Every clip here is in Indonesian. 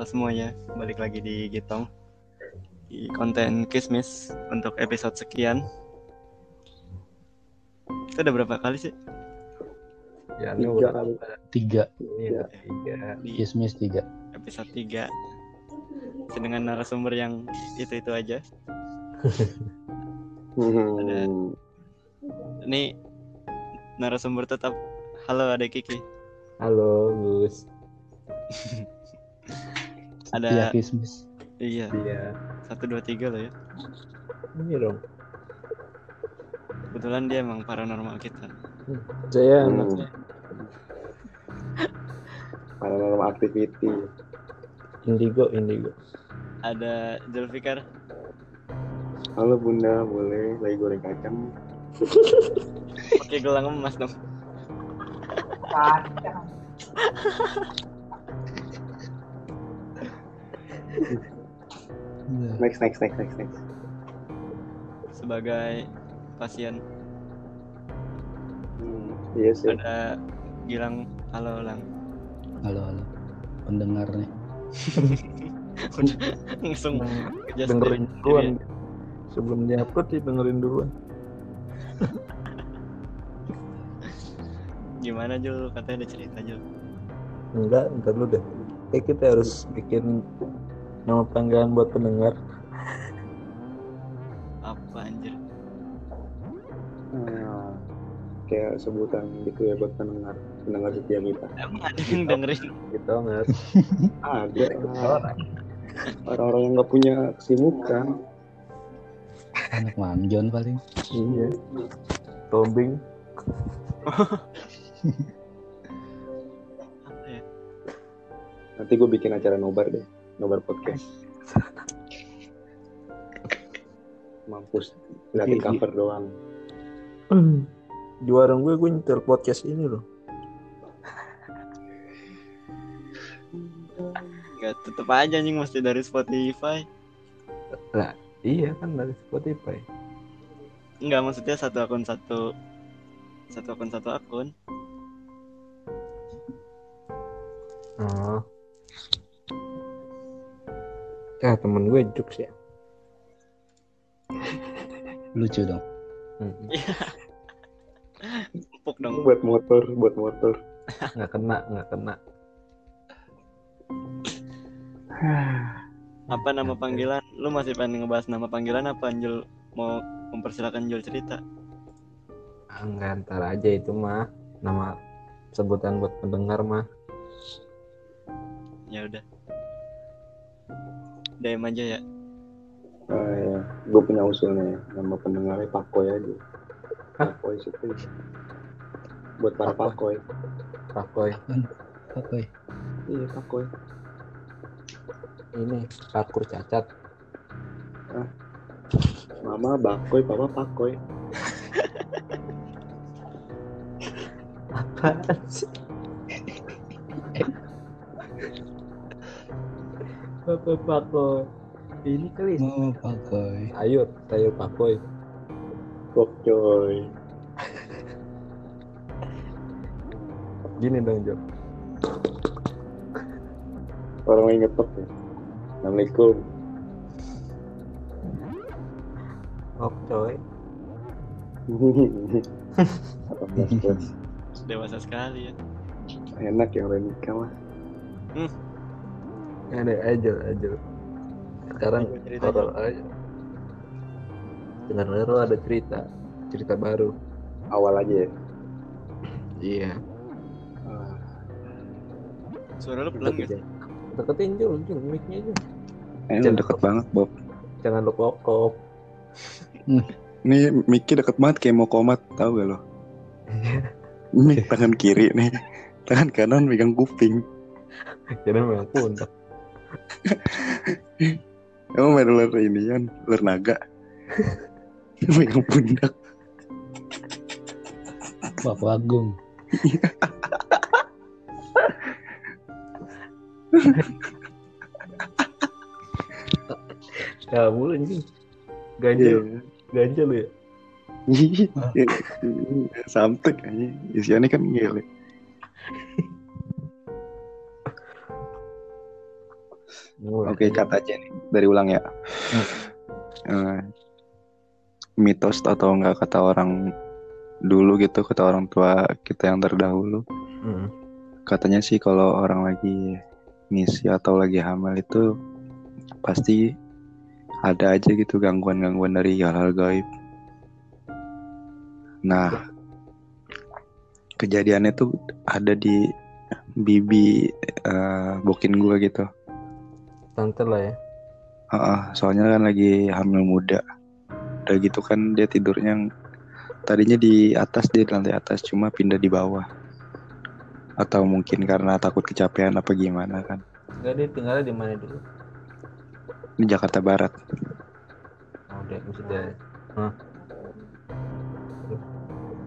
Halo semuanya, balik lagi di Gitong di konten Kismis untuk episode sekian. Kita udah berapa kali sih? Ya, Tiga kali. tiga. Iya, tiga. Di Kismis tiga. episode 3 dengan narasumber yang itu-itu aja. Hmm. Ini narasumber tetap Halo ada Kiki. Halo, Gus. Ada Iya, Kismis. iya, Iya. satu dua tiga loh ya. Ini dong. Kebetulan dia emang paranormal kita. Saya Hmm. anaknya. Paranormal activity. Indigo, Indigo. Ada Zulfikar. Halo bunda, boleh lagi goreng kacang? Pakai gelang emas dong. Next, next, next, next, next. Sebagai pasien Hmm, iya sih. ada Gilang halo Lang. Halo, halo. Pendengar nih. Langsung dengerin duluan diri- sebelum diupload sih dengerin duluan Gimana Jul? Katanya ada cerita Jul. enggak ntar dulu deh eh kita harus bikin nama panggilan buat pendengar Apa anjir? Ah, kayak sebutan gitu ya buat pendengar pendengar setia kita. Emang ada yang dengerin? gitu banget Ada orang-orang yang nggak punya kesibukan. Anak manjon paling. iya tombing ya? Nanti gue bikin acara nobar deh, nobar podcast. Mampus, liatin Iya, iya. cover doang. di warung gue gue nyetel podcast ini loh Gak tetep aja anjing mesti dari Spotify. iya kan dari Spotify Enggak maksudnya satu akun satu satu akun satu akun. oh ya temen gue jokes ya Lucu dong. Empuk dong. Buat motor, buat motor. nggak kena nggak kena Apa nama panggilan? Lu masih pengen ngebahas nama panggilan apa Jul? Mau mempersilakan Jul cerita? Ah, Enggak, ntar aja itu mah nama sebutan buat pendengar mah Ya udah. DM aja ya. Ah, ya. Gue punya usulnya ya. Nama pendengarnya Pakoy aja. Pakoy sih. Buat para Pakoy. Pakoy Oke. Iya Pakoy. ini pakur cacat Mama Bakoy, Papa Pakoy. apaan sih Bapak Pakoy ini kali Mau pakai. ayo sayur Pakoy Bok coy. gini dong Jo Orang yang ngetok ya. Assalamualaikum. ok coy Plus, plus. Dewasa sekali ya. Enak ya orang nikah mah. Ada aja aja sekarang horor aja. Dengar dengar ada cerita cerita baru. Awal aja ya. iya. Ah, Suara lu pelan gak sih? deketin Jul Jul mic-nya Jul Ini deket banget Bob. jangan lu kokop Ini Miki deket banget kayak mau komat, tahu gak lo? Ini tangan kiri nih, tangan kanan megang kuping. jadi memang pundak Emang main ular ini kan, ular naga. megang pundak. Bapak Agung. kamu anjing ganjel ganjel lu ya Iya. Samtek aja. Isiannya kan gile. Oke, kata aja nih. Dari ulang ya. Eh, mitos atau enggak kata orang dulu gitu, kata orang tua kita yang terdahulu. Hmm. Katanya sih kalau orang lagi ngisi atau lagi hamil itu pasti ada aja gitu gangguan-gangguan dari hal-hal gaib. Nah, kejadiannya tuh ada di bibi eh, bokin gua gitu. Tante lah ya. Heeh, soalnya kan lagi hamil muda. Udah gitu kan dia tidurnya tadinya di atas dia di lantai atas cuma pindah di bawah. Atau mungkin karena takut kecapean apa gimana kan. Enggak dia tinggalnya di mana dulu? Di Jakarta Barat. Oh, dia maksudnya.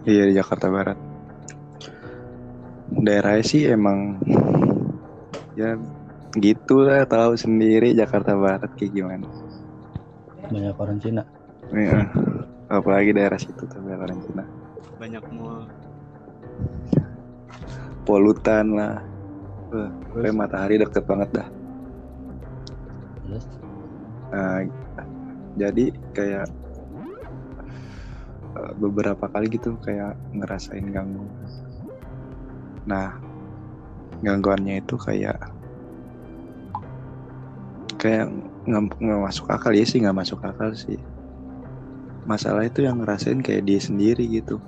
Iya di Jakarta Barat. Daerahnya sih emang ya gitu lah tahu sendiri Jakarta Barat kayak gimana. Banyak orang Cina. Iya. Apalagi daerah situ tuh daerah orang Cina. banyak mall Polutan lah. Wah, kayak matahari deket banget dah. terus Nah, jadi kayak eh, beberapa kali gitu kayak ngerasain gangguan. Nah, gangguannya itu kayak kayak nggak nggak masuk akal ya sih nggak masuk akal sih. Masalah itu yang ngerasain kayak dia sendiri gitu.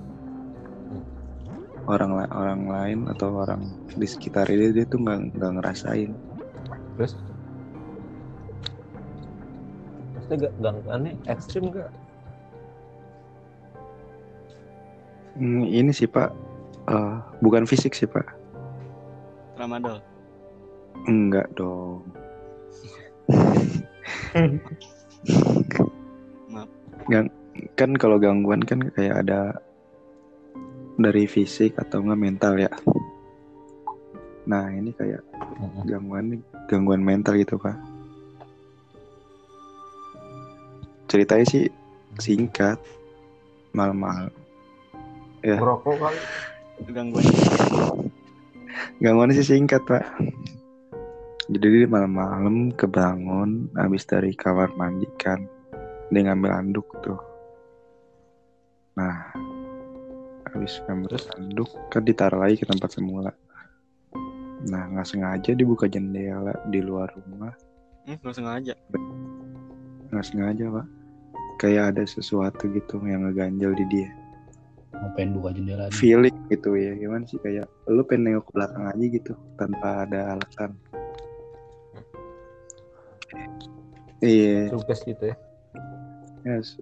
Orang la- orang lain atau orang di sekitar dia dia tuh nggak nggak ngerasain. Terus? Maksudnya gak gangguannya ekstrim gak? Hmm, ini sih Pak, Eh, bukan fisik sih Pak. tramadol Enggak dong. Maaf. Gang, kan kalau gangguan kan kayak ada dari fisik atau enggak mental ya. Nah ini kayak gangguan gangguan mental gitu pak. Ceritanya sih singkat, malam-malam. Ya. Merokok kali. gangguan Gangguan sih singkat pak. Jadi dia malam-malam kebangun habis dari kamar mandi kan. Dia ngambil anduk tuh. Nah, habis ngambil anduk kan ditaruh lagi ke tempat semula. Nah, nggak sengaja dibuka jendela di luar rumah. hmm, nggak sengaja Nggak sengaja pak. Kayak ada sesuatu gitu yang ngeganjel di dia. mau pengen buka jendela. Feeling gitu ya. Gimana sih kayak lu pengen nengok ke belakang aja gitu tanpa ada alasan. Iya. Suges gitu ya. Yes.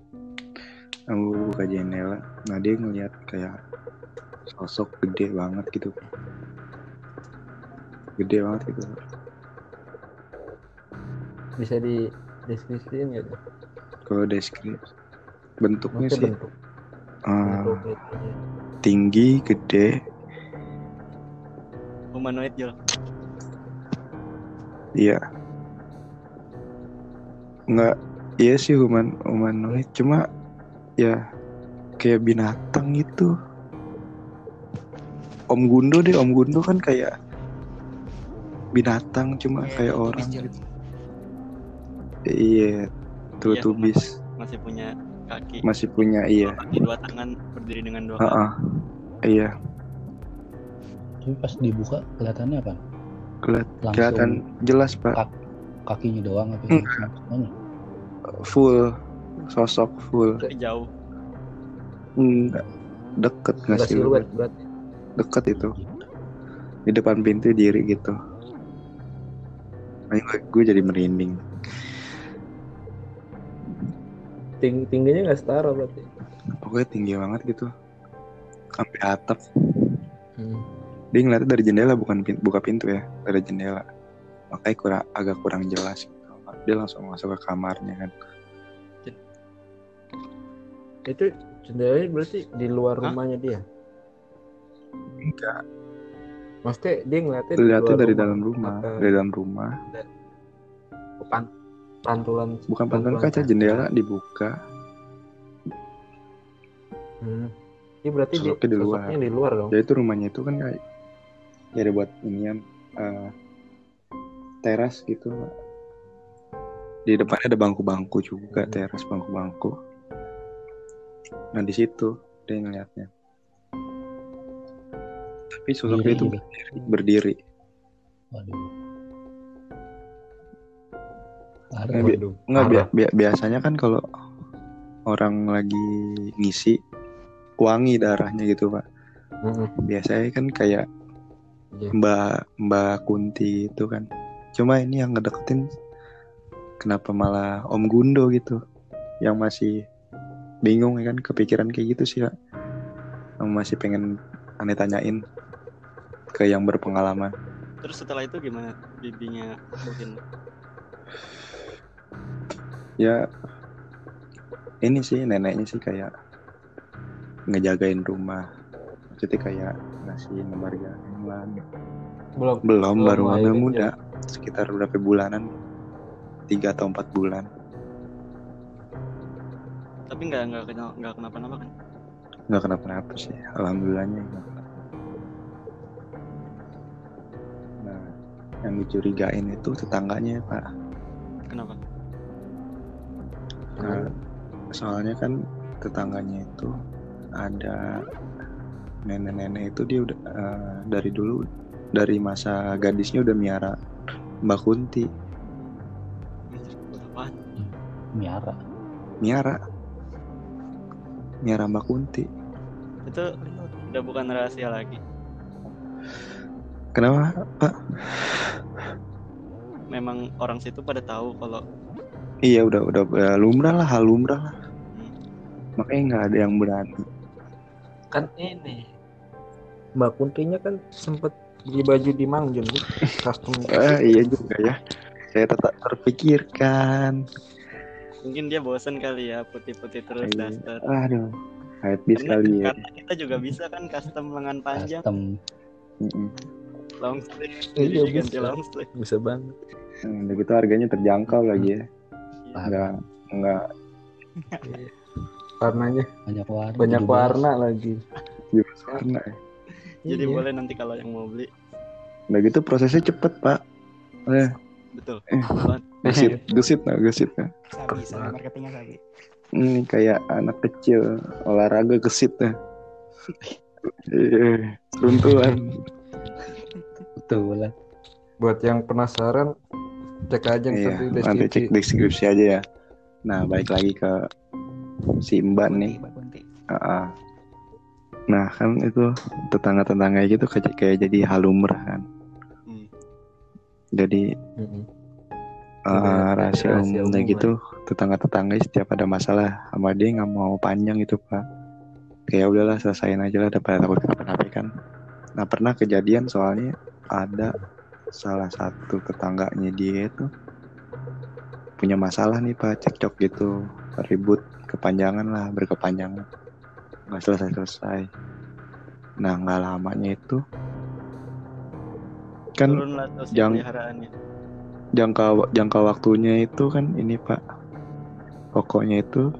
Aku buka jendela. Nah dia ngeliat kayak sosok gede banget gitu. Gede banget gitu. Bisa di deskripsiin gitu. Kalau deskripsi bentuknya Maksudnya sih bentuk. eh, bentuk itunya. tinggi, gede, humanoid Jol iya. Nggak, iya sih human humanoid cuma ya kayak binatang gitu. Om Gundo deh, Om Gundo kan kayak binatang cuma kayak orang Jol. gitu. Iya, tuh Iya, tubis masih punya kaki masih punya iya. dua kaki dua tangan berdiri dengan dua kaki Heeh. Iya, Tapi pas dibuka kelihatannya apa? Langsung kelihatan jelas pak, kakinya doang apa Hmm. semuanya? full sosok full. tapi jauh Enggak deket nggak Enggak sih lu? siluet berarti. Deket itu di depan pintu diri gitu. Makanya gue, gue jadi merinding. Ting tingginya nggak setara berarti. Pokoknya tinggi banget gitu, sampai atap. Hmm. Dia ngeliatnya dari jendela bukan pin- buka pintu ya, dari jendela. Makanya kurang agak kurang jelas. Gitu. Dia langsung masuk ke kamarnya kan. Itu jendelanya berarti di luar Hah? rumahnya dia. Enggak, Maksudnya dia ngeliatnya di luar dari rumah. dalam rumah, Apa dari dalam rumah. Bukan pantulan. Bukan pantulan kaca, jendela dibuka. Hmm. Ini berarti dia Sosoknya di luar. di luar dong. Ya itu rumahnya itu kan kayak ya ada buat inian eh, teras gitu. Di depannya ada bangku-bangku juga, teras bangku-bangku. Nah di situ dia ngeliatnya. Tapi sosok dia Diri itu berdiri. Waduh. Parah. Eh, bi- Nggak, bi- bi- biasanya kan kalau orang lagi ngisi wangi darahnya gitu pak. Biasanya kan kayak Iya. Mbak Mbak Kunti itu kan. Cuma ini yang ngedeketin kenapa malah Om Gundo gitu yang masih bingung ya kan kepikiran kayak gitu sih Kak. Yang masih pengen aneh tanyain ke yang berpengalaman. Terus setelah itu gimana bibinya mungkin Ya ini sih neneknya sih kayak ngejagain rumah. Maksudnya kayak ngasih nomor jalan. belum Belum Belum baru hamil lahirin muda. Sekitar berapa bulanan? Tiga atau empat bulan. tapi nggak nggak kenal nggak kenapa-napa kan? nggak kenapa-napa sih alhamdulillahnya nah yang dicurigain itu tetangganya pak Kenapa? Nah, soalnya kan tetangganya itu ada nenek-nenek itu dia udah eh, dari dulu dari masa gadisnya udah miara Mbak Kunti apaan? Miara. miara miara Mbak Kunti Itu udah bukan rahasia lagi. kenapa pak Memang orang situ pada tahu kalau iya udah udah udah lumrah lah hal lumrah lah Hmm. makanya nggak ada yang berani kan ini Mbak Kuntinya kan sempet beli baju di Mangjon tuh custom Ah, iya juga ya. Saya tetap terpikirkan. mungkin dia bosen kali ya putih-putih terus Iya. daster. Aduh, hype bis Karena, kali ya. karena kita juga bisa kan custom lengan panjang, Custom. Mm-mm. long sleeve, Iya, ganti bisa. long sleeve. bisa banget Hmm, Udah gitu harganya terjangkau lagi ya. Enggak enggak warnanya Banyak warna. banyak 17. warna lagi warna ya. Jadi Iya. boleh nanti kalau yang mau beli, Udah gitu prosesnya cepet pak. Eh, betul. Eh. Apaan? gesit, gesit nah, gesit nah. Sabi, sabi marketingnya sabi. Ini kayak anak kecil olahraga gesit nah. Iya, runtuhan. Betul lah. buat yang penasaran cek aja Iya, di nanti deskripsi cek deskripsi aja ya. Nah, balik lagi ke si Mbak nih. Ah, ah. Nah kan itu tetangga-tetangga gitu kayak kayak jadi hal lumrah kan. Hmm. Jadi Mm-mm. uh, rahasia rahasia umumnya umum gitu tetangga-tetangga setiap ada masalah sama dia nggak mau panjang gitu pak. Kayak udahlah selesaiin aja lah daripada takut kenapa-napa kan. Nah pernah kejadian soalnya ada salah satu tetangganya dia itu punya masalah nih pak cekcok gitu ribut kepanjangan lah berkepanjangan nggak selesai selesai. Nah nggak lamanya itu kan jang- jangka jangka waktunya itu kan ini pak. Pokoknya itu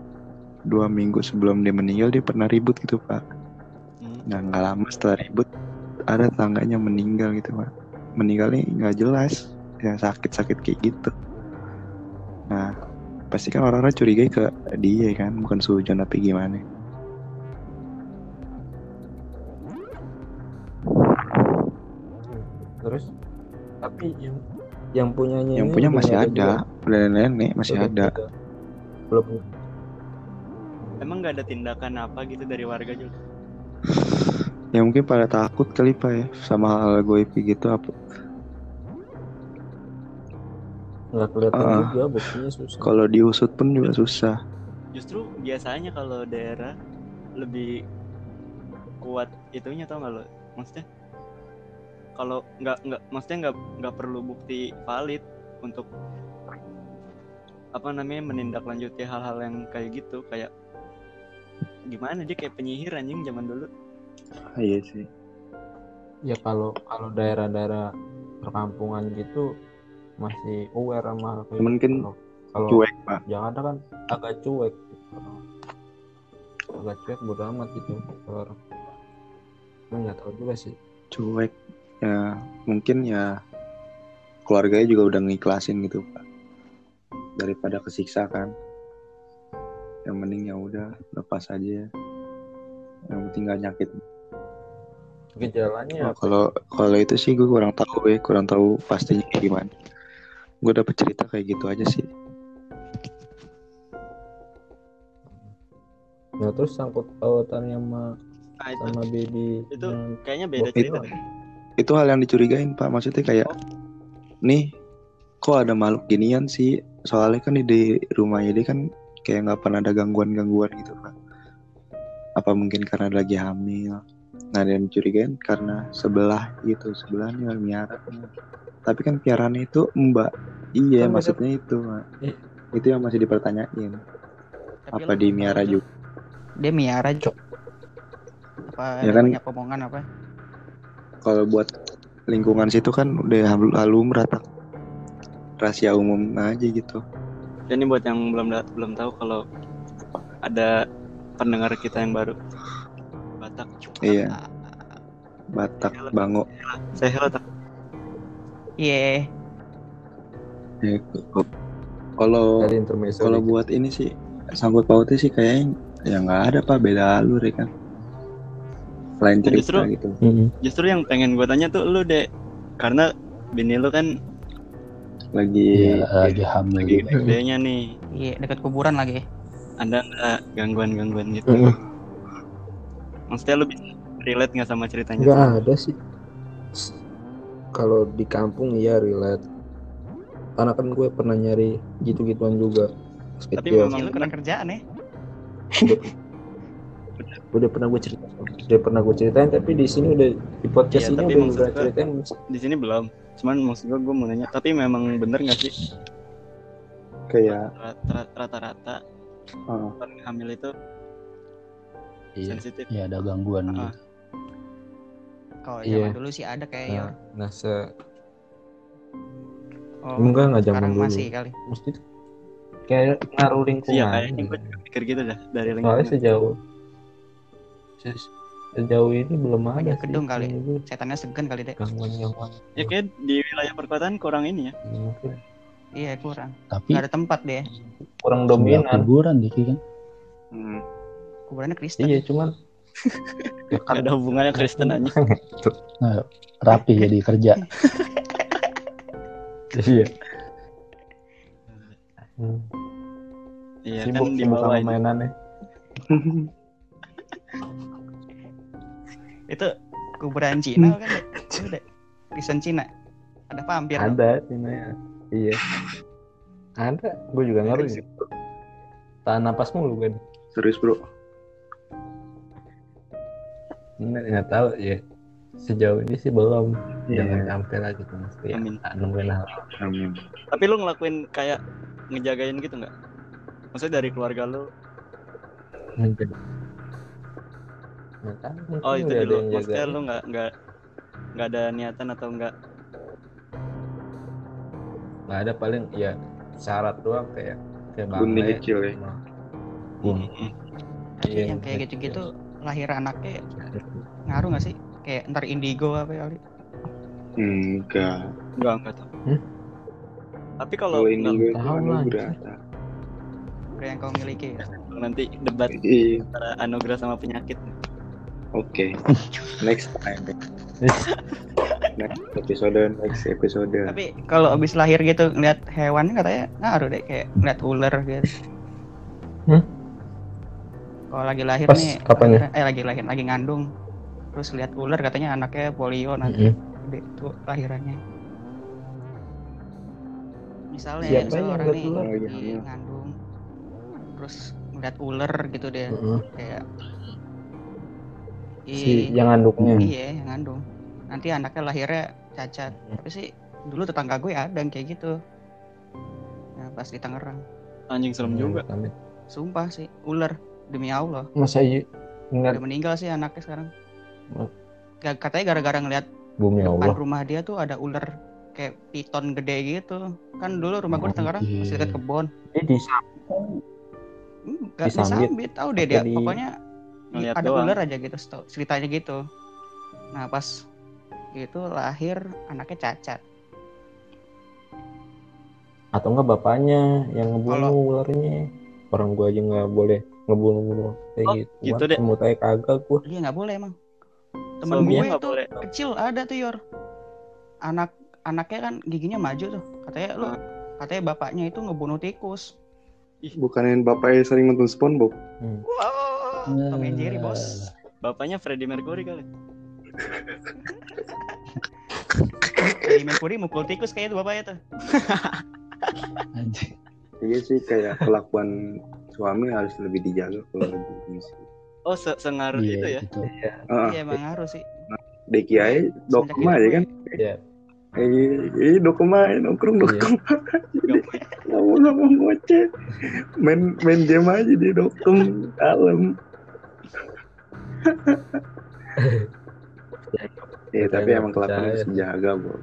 dua minggu sebelum dia meninggal dia pernah ribut gitu pak. Hmm. nah nggak lama setelah ribut ada tangganya meninggal gitu pak. Meninggalnya nggak jelas yang sakit-sakit kayak gitu. Nah pasti kan orang-orang curiga ke dia kan bukan sujon tapi gimana terus tapi yang yang punyanya yang punya masih ada udah nenek masih ada ada. belum Emang nggak ada tindakan apa gitu dari warga juga? ya mungkin pada takut kali pak ya sama hal goib gitu apa nggak kelihatan Ah. juga buktinya susah kalau diusut pun juga susah Justru biasanya kalau daerah lebih kuat itunya tau nggak lo? Maksudnya kalau nggak nggak maksudnya nggak nggak perlu bukti valid untuk apa namanya menindaklanjuti hal-hal yang kayak gitu. Kayak gimana dia kayak penyihir anjing zaman dulu. Iya sih. Ya kalau kalau daerah-daerah perkampungan gitu masih aware sama hal kayak Cuman gitu. Kalau- kalau cuek pak. Jakarta kan agak cuek. Gitu. agak cuek bodo amat gitu. Orang nggak tahu juga sih. Cuek ya mungkin ya keluarganya juga udah ngiklasin gitu pak. Daripada kesiksa kan. Yang mending ya udah lepas aja. Yang penting gak nyakit. Gejalanya Oh, kalau kalau itu sih gue kurang tahu ya kurang tahu pastinya kayak gimana. Gue dapet cerita kayak gitu aja sih. Nah terus sangkut pautannya sama Nah, itu sama baby itu yang- kayaknya beda Itu- cerita. Itu hal yang dicurigain pak maksudnya kayak nih kok ada makhluk ginian sih soalnya kan di, rumahnya dia kan kayak nggak pernah ada gangguan-gangguan gitu pak apa mungkin karena lagi hamil nah dan dicurigain karena sebelah gitu sebelahnya miara tapi kan piaraan itu mbak iya beda- maksudnya itu Pak. Iya. itu yang masih dipertanyain Tapi apa di miara juga Dia miara cok. Apa Ya kan? punya omongan apa? Kalau buat lingkungan situ kan udah hal halu merata rahasia umum aja gitu. Dan ini buat yang belum belum tahu kalau ada pendengar kita yang baru. Batak. iya. Batak Bango. Saya hello tak. Iya. Ya, k- kalau kalau buat ini sih sangkut pautnya sih kayaknya ya nggak ada pak. Beda alur ya kan lain cerita justru- gitu Mm-mm. Justru yang pengen gue tanya tuh lu deh. Karena bini lu kan lagi Iya, lagi hamil lagi gedenya nih. Iya, dekat kuburan lagi. Ada nggak gangguan-gangguan gitu? Mm-mm. Maksudnya lu bisa relate nggak sama ceritanya? nggak ada sih kalau di kampung iya relate karena kan gue pernah nyari gitu-gituan juga Tapi memang- Iya, lu kurang kerjaan ya. udah pernah gue cerita udah pernah gue ceritain tapi di sini udah di podcast Iya, ini tapi udah gua- ceritain Di sini belum. Cuman maksud gue gue mau nanya. Tapi memang bener nggak sih kayak Rata- rata-rata uh, orang hamil itu iya sensitif? Iya ada gangguan Ah. gitu. Kalau Iya. zaman dulu sih ada kayak ya. nah, nah se Oh, enggak nggak zaman dulu masih kali. mesti kayak ngaruh lingkungan Iya kayaknya gue juga pikir gitu dah dari soalnya lingkungan. sejauh se- sejauh ini belum ada Banyak sih gedung kali. gue Setannya segan kali deh. gangguan gangguan Ya kayak di wilayah perkotaan kurang ini ya. mungkin Iya, kurang. Tapi Gak ada tempat deh. kurang sebelah dominan kuburan Diki kan. hmm, Kuburannya Kristen. iya cuman Gak ada hubungannya Kristen aja. Nah, rapi jadi kerja. iya Hmm. Iya sibuk kan di sibuk bawah sama itu. mainannya Itu kuburan Cina kan deh. Itu Cina. Ada vampir. dong. ada Cina ya iya ada gue juga ngaruh ya tahan napas mulu kan serius bro nggak nggak tahu ya sejauh ini sih belum Iya. jangan sampai lah gitu mesti ya Amin. tak nungguin hal amin Tapi lu ngelakuin kayak ngejagain gitu nggak? Maksudnya dari keluarga lu? Nggak tahu mungkin Oh itu dulu. Maksudnya lu nggak nggak nggak ada niatan atau nggak? nggak ada paling ya syarat doang kayak kayak bangle kecil ya. bun Tapi Iya, yang kayak gitu-gitu lahir anaknya ngaruh gak sih? Kayak ntar indigo apa kali? enggak Enggak enggak tahu. Hmm? Tapi kalau nggak gue tahu lah, Kayak yang kau miliki. nanti debat Iya. antara anugerah sama penyakit. Oke, next time. next episode, next episode. Tapi kalau abis lahir gitu ngeliat hewan katanya ngaruh deh kayak ngeliat ular gitu. Hmm? Kalau lagi lahir Pas nih, kapan ya? eh lagi lahir lagi ngandung, terus lihat ular katanya anaknya polio nanti Mm-mm. gede tuh lahirannya. Misalnya, Siapa misalnya orang ngeliat nih ular? Lagi lagi hamil. ngandung, terus ngeliat ular gitu deh, Mm-mm. kayak si Ih, yang anduknya Iya, yang ngandung. Nanti anaknya lahirnya cacat. Tapi sih dulu tetangga gue ada yang kayak gitu. Nah, pas di Tangerang. Anjing serem juga. Amit. Sumpah sih, ular demi Allah. masa iya Udah meninggal sih anaknya sekarang. Oh. Ga- Katanya gara-gara ngeliat bumi depan Allah rumah dia tuh ada ular kayak piton gede gitu. Kan dulu rumah gue di Tangerang iya. masih dekat kebon. dia di Enggak Disambit. disambit, tahu deh dia. Pokoknya Ngeliat ada doang. ular aja gitu, ceritanya gitu. Nah, pas itu lahir anaknya cacat. atau enggak bapaknya yang ngebunuh Kalau- ularnya orang gua aja nggak boleh ngebunuh-bunuh kayak Oh, gitu, gitu Wah, deh. semut aja kagak gua Iya nggak boleh emang. Temen Suaminya gue boleh. kecil ada tuh Yor. Anak anaknya kan giginya maju tuh. Katanya lu katanya bapaknya itu ngebunuh tikus. Bukanin bapaknya sering nonton SpongeBob. Wow, Tom and Jerry bos. Bapaknya Freddie Mercury kali. Freddie Mercury mukul tikus kayak itu bapaknya tuh. Anjing. Iya sih kayak kelakuan suami harus lebih dijaga kalau lagi misi. Oh, se sengaruh Iya itu ya? gitu. Ah, Iya emang harus sih. Deki aja dokem Semenjak aja kan. Iya. Eh, eh dokem aja nongkrong. Gak punya. Nggak mau ngoceh. Main main game aja di dokem alam. Iya tapi emang kelakuan harus dijaga, Bro.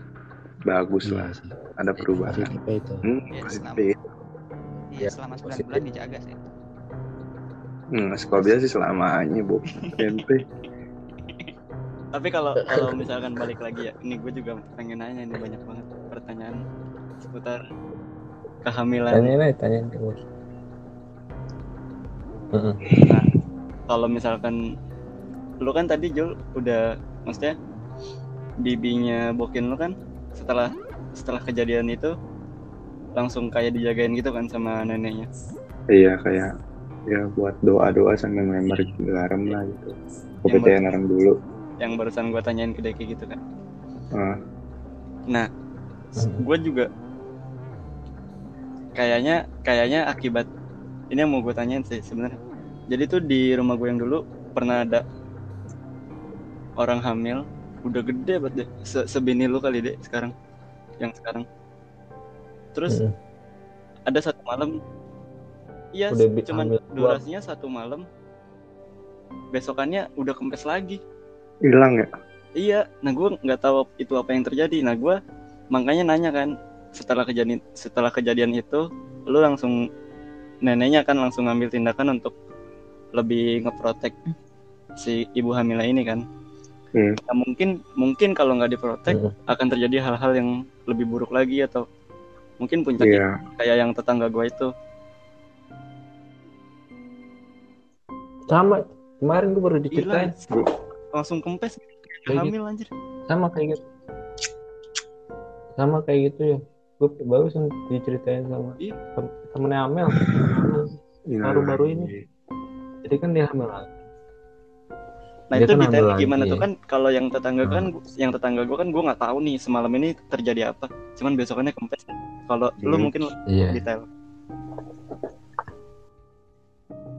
Bagus Iya lah, sih. ada perubahan. Positif apa itu? Hmm, Iya, positif. Iya Ya, selama 9 positif. bulan dijaga sih. Hmm, sekolah biasa sih selamanya, Bu. Ente. Tapi kalau kalau misalkan balik lagi ya, ini gue juga pengen nanya ini banyak banget pertanyaan seputar kehamilan. Tanyain ke gua. Heeh. Nah, kalau misalkan lu kan tadi Jul udah maksudnya bibinya bokin lu kan setelah setelah kejadian itu langsung kayak dijagain gitu kan sama neneknya. Iya kayak ya buat doa-doa sambil melempar garam lah gitu. Kepercayaan orang dulu. Yang barusan gue tanyain ke Deki gitu kan. Ah, Nah, gue juga kayaknya kayaknya akibat ini yang mau gue tanyain sih sebenarnya. Jadi tuh di rumah gue yang dulu pernah ada orang hamil. Udah gede banget deh. Se sebini lu kali deh sekarang. Yang sekarang. Terus Mm. ada satu malam iya cuman durasinya satu malam. Besokannya udah kempes lagi. Hilang ya? Iya, nah gue nggak tahu itu apa yang terjadi. Nah gue makanya nanya kan setelah kejadian setelah kejadian itu, lu langsung neneknya kan langsung ngambil tindakan untuk lebih ngeprotek si ibu hamil ini kan. Hmm. Nah, mungkin mungkin kalau nggak diprotek Hmm. akan terjadi hal-hal yang lebih buruk lagi atau mungkin puncaknya Iya. kayak yang tetangga gue itu. Sama kemarin gua baru diceritain langsung kempes, Kayak gitu. hamil anjir. sama kayak gitu. Sama kayak gitu ya. Gue barusan diceritain sama Iya. tem- temennya Amel. Iya. Baru-baru ini. Jadi kan dia hamil lagi. Nah Dia itu kan detail gimana lagi. tuh kan kalau yang tetangga Hmm. kan yang tetangga gue kan gue nggak tahu nih semalam ini terjadi apa. Cuman besokannya kempes. Kalau lu mungkin Iya. detail.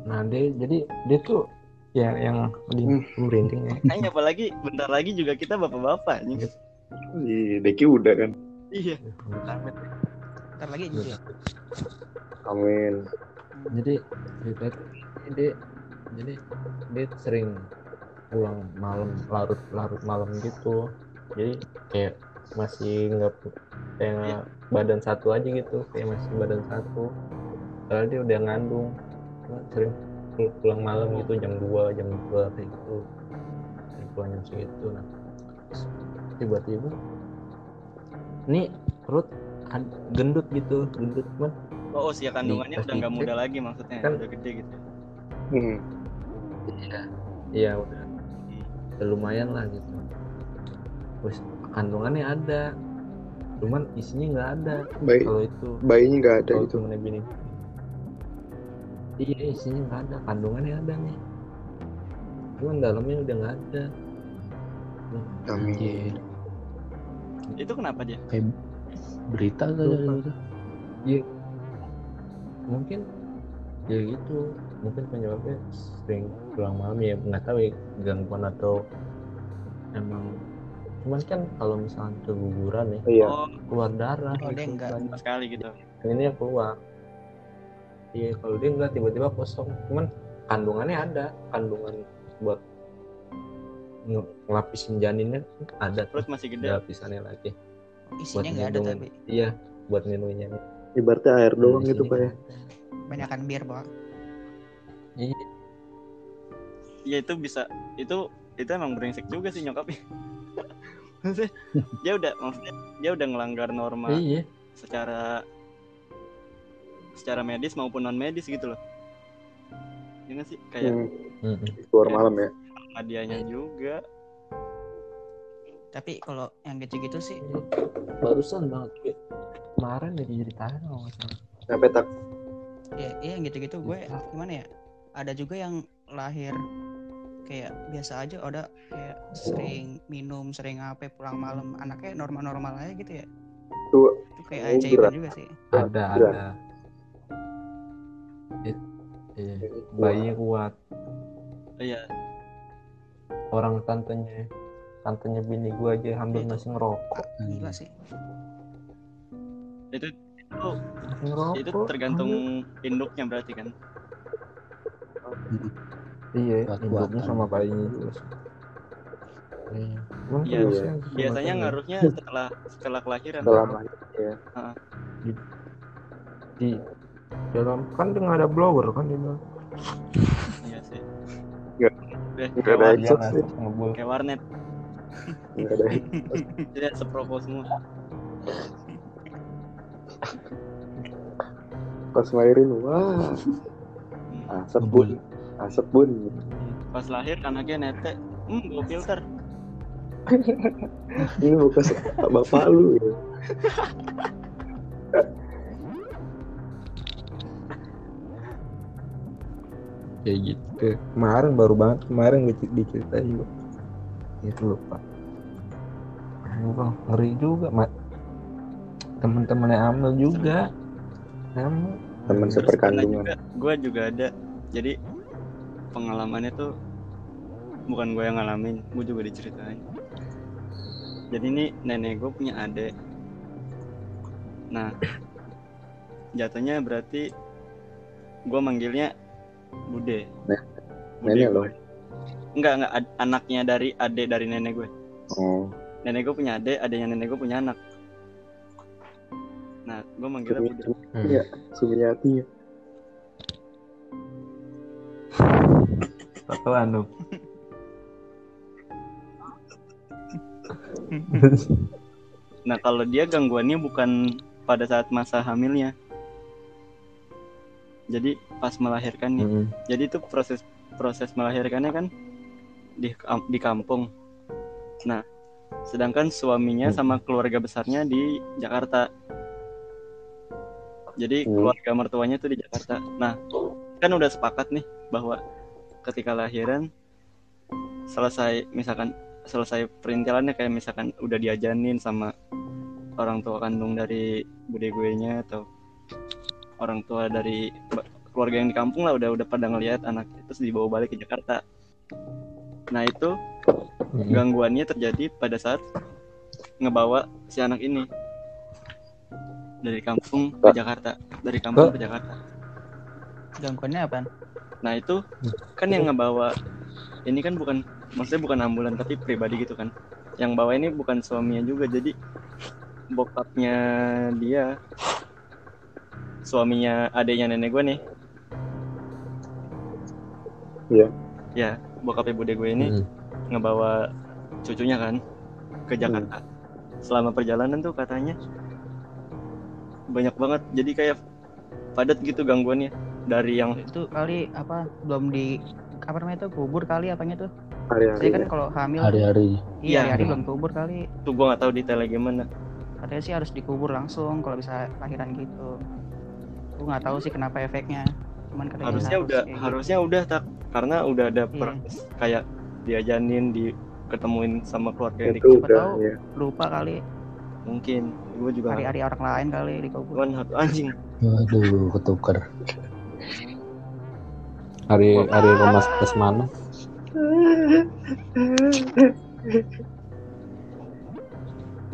Nah dia jadi dia tuh ya yang di Hmm. merinding ya. Kayaknya apalagi bentar lagi juga kita bapak-bapak nih. Iya, Deki udah kan. Iya. Amit-amit. Ntar lagi juga. Amin. Jadi cerita dia jadi dia sering pulang malam larut larut malam gitu. Jadi kayak masih nggak kayak badan satu aja gitu kayak masih badan satu padahal dia udah ngandung sering pul- pulang malam gitu jam 2 jam 2 kayak gitu sering pulang jam segitu nah tiba-tiba ini perut ad- gendut gitu gendut cuman Oh, usia kandungannya Pas udah nggak muda lagi maksudnya, kan- udah gede gitu. Hmm. Iya iya udah udah lumayan lah gitu terus kandungannya ada cuman isinya nggak ada Bayi, kalau itu bayinya nggak ada gitu. bini iya isinya nggak ada kandungannya ada nih cuman dalamnya udah nggak ada Amin. anjir. Itu kenapa dia? Kayak berita kali ada gitu. Iya. Mungkin ya gitu. Mungkin penyebabnya sering pulang malam ya nggak tahu ya gangguan atau emang cuman kan kalau misalnya keguguran ya Iya. Oh, keluar darah Oh, dia gitu enggak. kan. sama sekali gitu. ini yang keluar iya kalau dia enggak tiba-tiba kosong cuman kandungannya ada kandungan buat nge- ngelapisin janinnya ada Perut tuh masih gede. lapisannya lagi Isinya nggak ada tapi iya buat ngelindungin janin Ibaratnya air doang Di gitu pak ya. banyakan bir bang. Iya. Ya itu bisa itu itu emang brengsek juga sih nyokapnya. Maksudnya, dia udah maksudnya dia udah ngelanggar norma iya. secara secara medis maupun non medis gitu loh. Ya nggak sih? Kayak Hmm, keluar malam ya. hadiahnya juga. Tapi kalau yang gitu-gitu sih. Barusan banget. Kemarin udah diceritain kalau nggak salah. Sampai tak ya iya yang gitu-gitu gue gimana ya ada juga yang lahir kayak biasa aja ada kayak sering minum sering apa pulang malam. Anaknya normal-normal aja gitu ya? Tuh, itu kayak ajaiban juga sih. Ada ada. It- iya, bayinya kuat. Iya. Orang tantenya tantenya bini gua aja hampir Itu. masih ngerokok. Gila sih? Itu itu ngerokok. itu tergantung induknya berarti kan iya Kuat-kuatan. induknya sama bayinya juga iya. Cuman Iya, sih biasanya ngaruhnya setelah setelah kelahiran. Dalam ya. di dalam kan nggak ada blower kan dia bilang. Iya sih. Nggak. Kayak, ada exhaust ngebul. Kayak warnet. Enggak ada. jadi seproko semua. Pas ngelahirin, wah, Hmm. Asap bun, asap bun. pas lahir anaknya nete. Hmm bawa filter. Ini bekas bapak lu ya. kayak gitu. Kemarin baru banget kemarin gue cer- diceritain juga itu lupa. Aduh, ngeri juga mat temen-temennya Amel juga. Amel. Teman seperkandungan. Gue juga ada. Jadi pengalamannya tuh bukan gue yang ngalamin gue juga diceritain. Jadi ini nenek gue punya adik nah jatuhnya berarti gue manggilnya bude. Nek- Bude nenek gue. loh. enggak enggak ad- anaknya dari adik dari nenek gue Oh, nenek gue punya adik adiknya nenek gue punya anak. Nah gue manggilnya bude. Iya, Sumiati. Tatoan dong Nah kalau dia gangguannya bukan pada saat masa hamilnya. Jadi pas melahirkannya. Mm-mm. Jadi itu proses proses melahirkannya kan di di kampung. Nah, sedangkan suaminya Hmm. sama keluarga besarnya di Jakarta. Jadi Hmm. keluarga mertuanya tuh di Jakarta. Nah, kan udah sepakat nih bahwa ketika lahiran selesai misalkan selesai perintilannya kayak misalkan udah diajanin sama orang tua kandung dari bude gue nya atau orang tua dari keluarga yang di kampung lah udah udah pada ngelihat anak terus dibawa balik ke Jakarta. Nah itu Mm-mm. gangguannya terjadi pada saat ngebawa si anak ini dari kampung ke Jakarta, dari kampung ke Jakarta. Gangguannya apa Nah itu kan yang ngebawa ini kan bukan maksudnya bukan ambulan tapi pribadi gitu kan. Yang bawa ini bukan suaminya juga jadi bokapnya dia suaminya adiknya nenek gue nih. Iya. Ya bokapnya bude gue ini Mm. ngebawa cucunya kan ke Jakarta. Selama perjalanan tuh katanya banyak banget jadi kayak padat gitu gangguannya dari yang itu kali apa belum di apa namanya itu kubur kali apanya tuh Hari-hari. saya kan ya. kalau hamil hari-hari iya Iya. hari belum kubur kali tuh gue nggak tahu detailnya gimana. katanya sih harus dikubur langsung kalau bisa lahiran gitu gue nggak tahu sih kenapa efeknya cuman katanya harusnya harus udah gitu. harusnya udah tak karena udah ada Iya. kayak diajanin di ketemuin sama keluarga yang di Itu Siapa udah tahu. ya. lupa kali mungkin gue juga hari-hari orang lain kali dikubur kan satu anjing waduh ketuker hari hari remas tes mana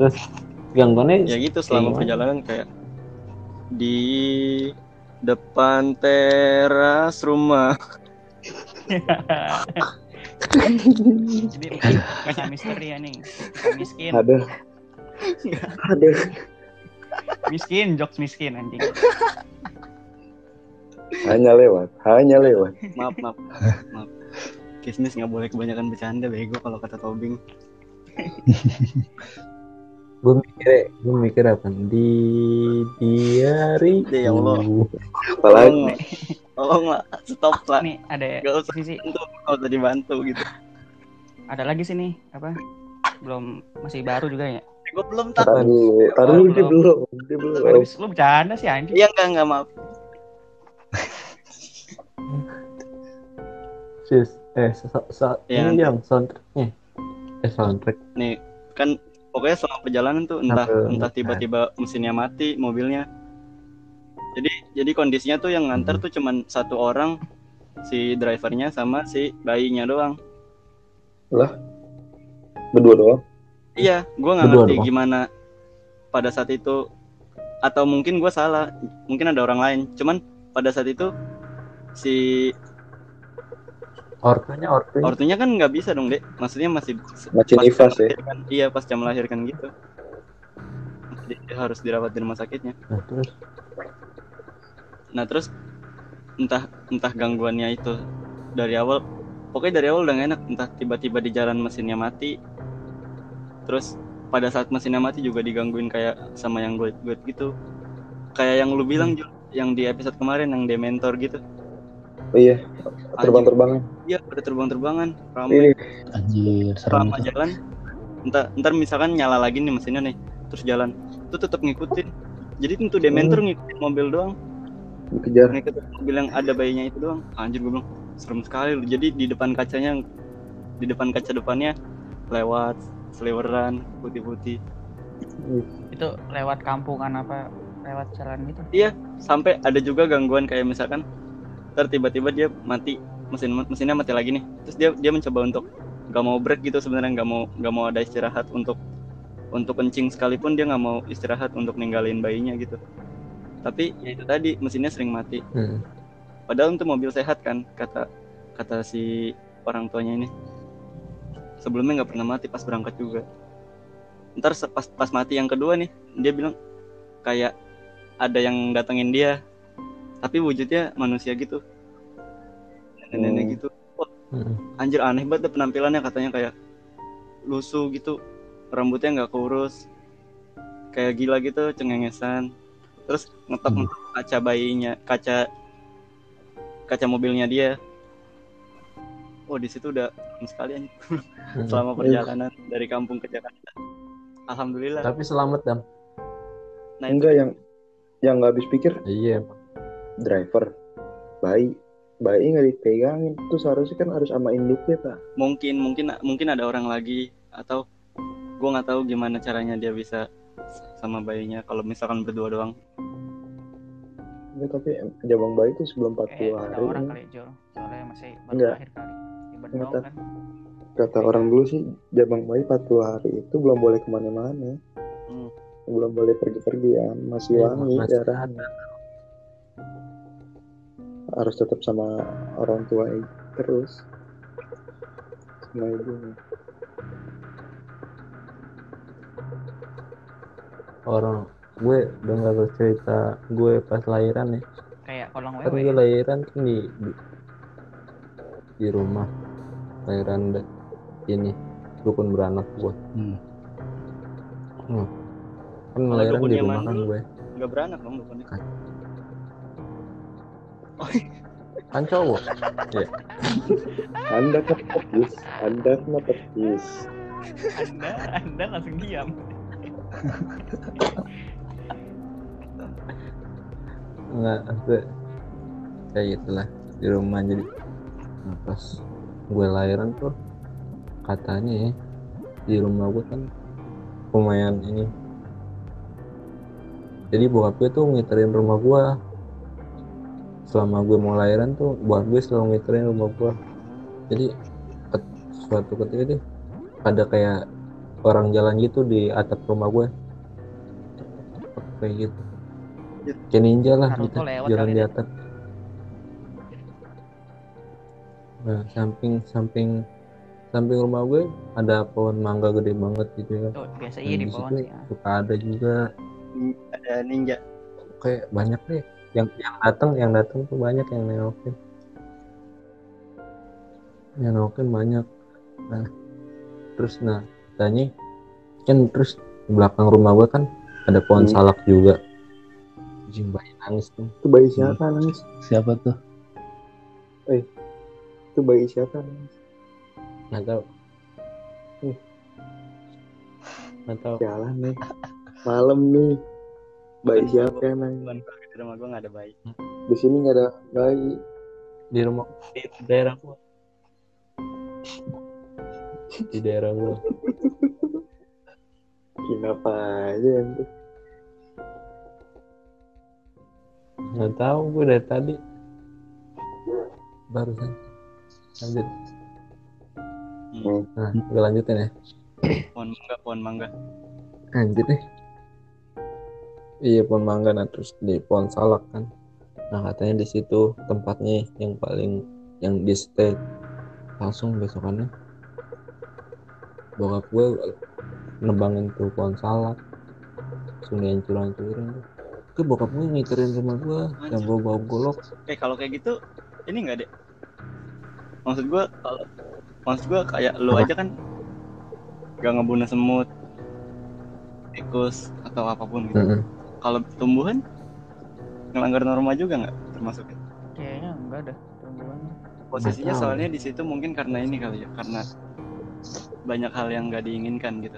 terus gangguannya ya gitu selama gimana? perjalanan kayak di depan teras rumah jadi misteri ya nih miskin Ada. Ada. miskin jokes miskin anjing Hanya lewat, hanya lewat. maaf maaf maaf Kismis nggak boleh kebanyakan bercanda bego kalau kata Tobing gue mikir gue mikir apa di diari Ya Allah. Apalagi Tolong lah, stop lah. nih ada Gak usah sisi bantu, gak usah dibantu gitu. ada lagi sih nih apa belum masih baru juga ya Gue belum dulu, taruh dulu dia belum, dia belum. Lu bercanda sih anjing Iya enggak enggak maaf. Sis eh sa, sa- Iya. ini yang soundtracknya eh soundtrack Nih kan pokoknya selama perjalanan tuh entah Apa- entah tiba-tiba mesinnya mati mobilnya. Jadi jadi kondisinya tuh yang nganter tuh cuman satu orang si drivernya sama si bayinya doang. Berdua doang. Iya, gua nggak ngerti doang. gimana pada saat itu atau mungkin gua salah, mungkin ada orang lain. Cuman pada saat itu si ortunya ortunya ortunya kan nggak bisa dong dek, maksudnya masih Masih nifas ya. Iya pasca melahirkan gitu. Jadi harus dirawat di rumah sakitnya. nah, terus Nah terus entah entah gangguannya itu dari awal, pokoknya dari awal udah gak enak. Entah tiba-tiba di jalan mesinnya mati, terus pada saat mesinnya mati juga digangguin kayak sama yang gue gue gitu. Kayak yang lu bilang Jul, yang di episode kemarin yang dementor gitu. Oh iya, terbang-terbangan. Iya, pada terbang-terbangan, ramai. Ini. Anjir, serem. Itu. jalan. Entar ntar misalkan nyala lagi nih mesinnya nih terus jalan. Itu tetap ngikutin. Jadi tentu dementor ngikutin mobil doang. Dikejar. ngikutin mobil yang ada bayinya itu doang. Anjir gue bilang serem sekali. Jadi di depan kacanya di depan kaca depannya lewat seliweran putih-putih. Itu lewat kampungan apa? Lewat jalan gitu? Sampai ada juga gangguan kayak misalkan ntar tiba-tiba dia mati. Mesin mesinnya mati lagi nih. Terus dia dia mencoba untuk nggak mau break gitu sebenarnya nggak mau nggak mau ada istirahat untuk untuk kencing sekalipun dia nggak mau istirahat untuk ninggalin bayinya gitu. Tapi ya itu tadi mesinnya sering mati. Hmm. padahal untuk mobil sehat kan kata kata si orang tuanya ini. Sebelumnya nggak pernah mati pas berangkat juga. Ntar pas pas mati yang kedua nih dia bilang kayak ada yang datengin dia tapi wujudnya manusia gitu. Nenek-nenek Hmm. gitu. Hmm. anjir aneh banget deh penampilannya katanya kayak lusuh gitu. Rambutnya nggak kurus. Kayak gila gitu cengengesan. Terus ngetok ngetok kaca bayinya kaca kaca mobilnya dia. Oh di situ udah serem sekali anjing. Hmm. selama perjalanan dari kampung ke Jakarta. Alhamdulillah. Tapi selamat dam. Nah itu. Enggak yang yang nggak habis pikir. Iya driver bayi bayi nggak dipegangin itu seharusnya kan harus sama induknya pak. Mungkin mungkin mungkin ada orang lagi atau gua nggak tahu gimana caranya dia bisa sama bayinya kalau misalkan berdua doang. Enggak tapi jabang bayi itu sebelum 40 kayak ada hari. orang kali Jol soalnya masih baru Enggak. lahir kali. Dong tak. kan. Kata orang dulu sih jabang bayi 40 hari itu belum boleh ke mana-mana. Hmm. belum boleh pergi-pergi ya masih Iya, wangi masih darahnya harus tetap sama orang tua terus. Sama ibunya. Orang gue dengar cerita gue pas lahiran ya. Kayak kolong kan gue lahiran kan di, di di rumah. Lahiran da- ini rukun beranak gue Hmm. kan Kalau lahiran dukun di rumah kan gue. nggak beranak dong bukannya kan cowok? Anda kan petis anda kan petis anda anda langsung diam. Nggak gue kayak gitulah. Di rumah jadi nah, pas gue lahiran tuh katanya ya di rumah gue kan lumayan ini. Jadi bokap gue tuh ngiterin rumah gue selama gue mau lahiran tuh bokap gue selalu ngiterin rumah gue jadi suatu ketika deh ada kayak orang jalan gitu di atap rumah gue kayak gitu. Kayak ninja lah Naruto gitu. jalan di atap. Nah samping samping samping rumah gue ada pohon mangga gede banget gitu ya. Tuh biasa iya di di pohon situ ya. suka ada juga. Ada ninja. Kayak banyak deh yang yang datang yang datang tuh banyak yang nengokin yang nengokin banyak nah terus nah tanya kan terus di belakang rumah gua kan ada pohon Hmm. salak juga Anjing bayi nangis tuh Itu bayi siapa nangis? Siapa tuh? Itu bayi siapa nangis? nggak tahu Hmm. nggak tahu Jalan nih. Malam nih. Bayi siapa yang nangis? Rumah gua nggak ada bayi. Di sini nggak ada bayi. di rumah. Di daerah gua. Di daerah gua. Kenapa aja ente? nggak tahu gue dari tadi. Barusan. Lanjut. Hmm. nah gue lanjutin ya. Pohon mangga pohon mangga. Lanjut nih iya pohon mangga nah terus di pohon salak kan. Nah katanya di situ tempatnya yang paling yang di stay langsung besokannya. Bokap gue nebangin tuh pohon salak. Langsung dihancur-hancurin. Tuh Itu bokap gue ngiterin rumah gue yang gue bawa golok. Eh kalau kayak gitu ini nggak deh maksud gua kalau maksud gua kayak lu Apa? aja kan gak ngebunuh semut tikus atau apa pun gitu. Mm-mm. Kalau tumbuhan ngelanggar norma juga nggak termasuk Kayaknya enggak dah tumbuhan. posisinya tahu. soalnya di situ mungkin karena ini kali ya karena banyak hal yang nggak diinginkan gitu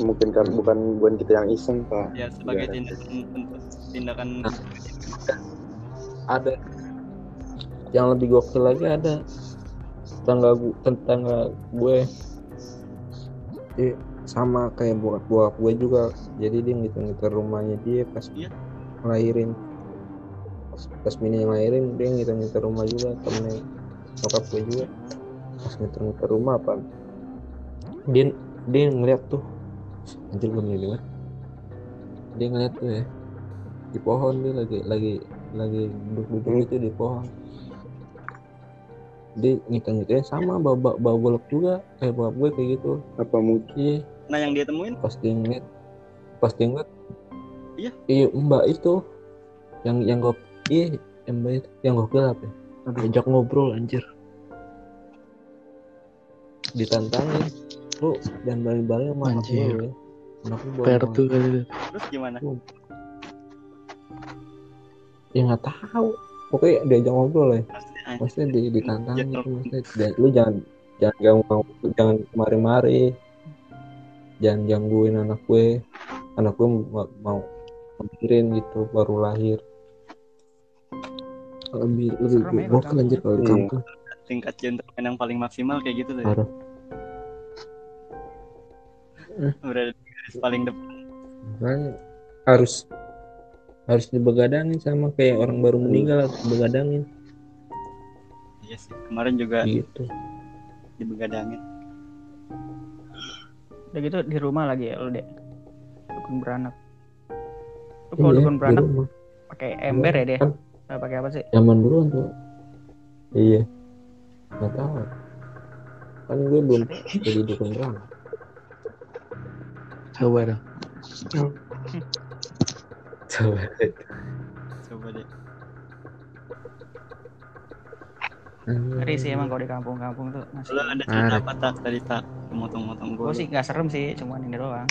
Mungkin kan bukan bukan kita yang iseng pak. ya sebagai Iya. tindakan tindakan ada yang lebih gokil lagi ada tetangga gue tetangga gue Dia sama kayak bokap bokap gue juga. Jadi dia ngitung-ngitung rumahnya dia pas Iya. ngelahirin. Pas, pas mini yang lahirin dia ngitung-ngitung rumah juga temennya bokap gue juga. Pas ngitung-ngitung rumah apa? Dia dia ngeliat tuh anjir gue milih banget. Dia ngeliat tuh ya di pohon dia lagi lagi lagi duduk-duduk itu di pohon dia ngitung-ngitungnya sama bawa, bawa, bawa golok juga. Kayak bokap gue kayak gitu. Apa mungkin? iya. Nah yang dia temuin? Pas dia ngeliat pas dia ngeliat Iya. iya mbak itu. Yang yang gue iya yang mbak itu yang gue gelap ya. Ajak ngobrol anjir. Ditantangin. Lu jangan balik-balik sama anak lu ya. Anak lu bawa Per tuh kali. Itu. terus gimana? Ya nggak tahu. Pokoknya diajak ngobrol ya. Anjir, maksudnya di, ditantangin Jatuh. gitu maksudnya dan lu jangan jangan ganggu jangan mari-mari jangan gangguin anak gue anak gue mau mau mikirin gitu baru lahir lebih lebih Serem ya kalau gokil anjir kalau di Iya. kampung tingkat gentleman yang paling maksimal kayak gitu tuh ya. Parah. berada di garis paling depan Makanya harus harus dibegadangin sama kayak orang baru meninggal harus dibegadangin iya sih kemarin juga gitu dibegadangin Udah gitu di rumah lagi ya lu deh. Dukun beranak. Lu kalau Iya, dukun di beranak pakai ember ya deh. Kan Nah, pakai apa sih? zaman dulu tuh iya nggak tahu kan gue belum jadi dukun beranak Coba dong. coba coba deh Ngeri sih emang kalau di kampung-kampung tuh masih. lu ada cerita apa tak tadi tak motong-motong gue Gue sih nggak serem sih, cuman ini doang.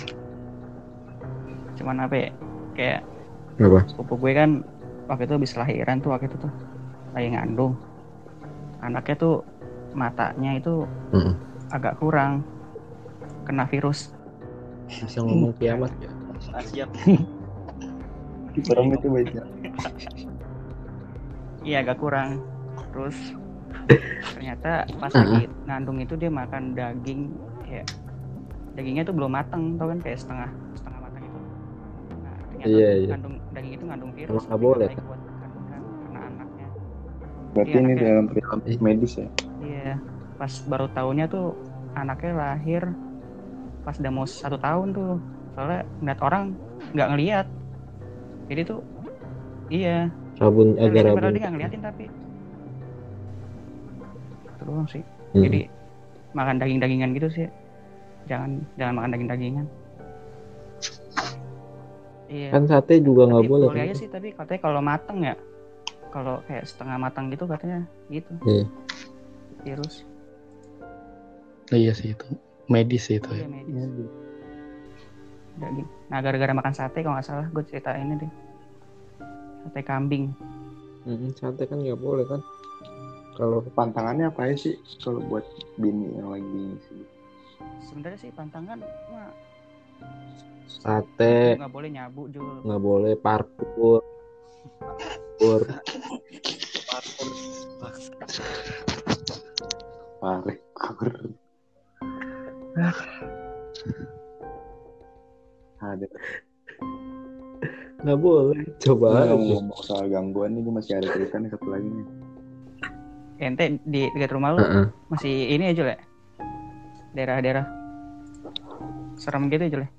Cuman apa ya? Kayak apa sepupu gue kan waktu itu habis lahiran tuh waktu itu tuh lagi ngandung. Anaknya tuh matanya itu Mm-mm. agak kurang kena virus. bisa ngomong kiamat ya siap Serem itu baiknya. Iya agak kurang. Terus ternyata pas lagi ngandung itu dia makan daging kayak dagingnya tuh belum matang tau kan kayak setengah setengah matang itu. Nah, ternyata Iya, tuh iya. ngandung daging itu ngandung virus. Nggak tapi boleh, baik buat kandungan karena anaknya. Berarti Iya, ini anaknya. dalam perilaku medis ya. Iya. Pas baru tahunnya tuh anaknya lahir pas udah mau satu tahun tuh. Soalnya ngeliat orang nggak ngeliat. Jadi tuh iya padahal rabun dia nggak ngeliatin tapi itu doang sih. Mm. jadi makan daging-dagingan gitu sih. Jangan jangan makan daging-dagingan. Iya. Kan sate juga nggak boleh boleh kan? aja sih tapi katanya kalau mateng ya kalau kayak setengah matang gitu katanya gitu. Iya. virus. Iya sih itu. Medis sih itu iya ya. medis daging nah gara-gara makan sate kalau nggak salah gue cerita ini deh. Sate kambing. Mm-mm, sate kan nggak boleh kan kalau Pantangannya apa ya sih kalau buat bini yang lagi sih? sebenarnya sih pantangan mah sate nggak boleh nyabu jul nggak boleh parkur parkur Parkur. Ada. nggak boleh coba ngomong soal gangguan nih, gue masih ada cerita nih satu lagi nih. Ente di dekat rumah lu Heeh. masih ini aja ya daerah-daerah serem gitu aja lah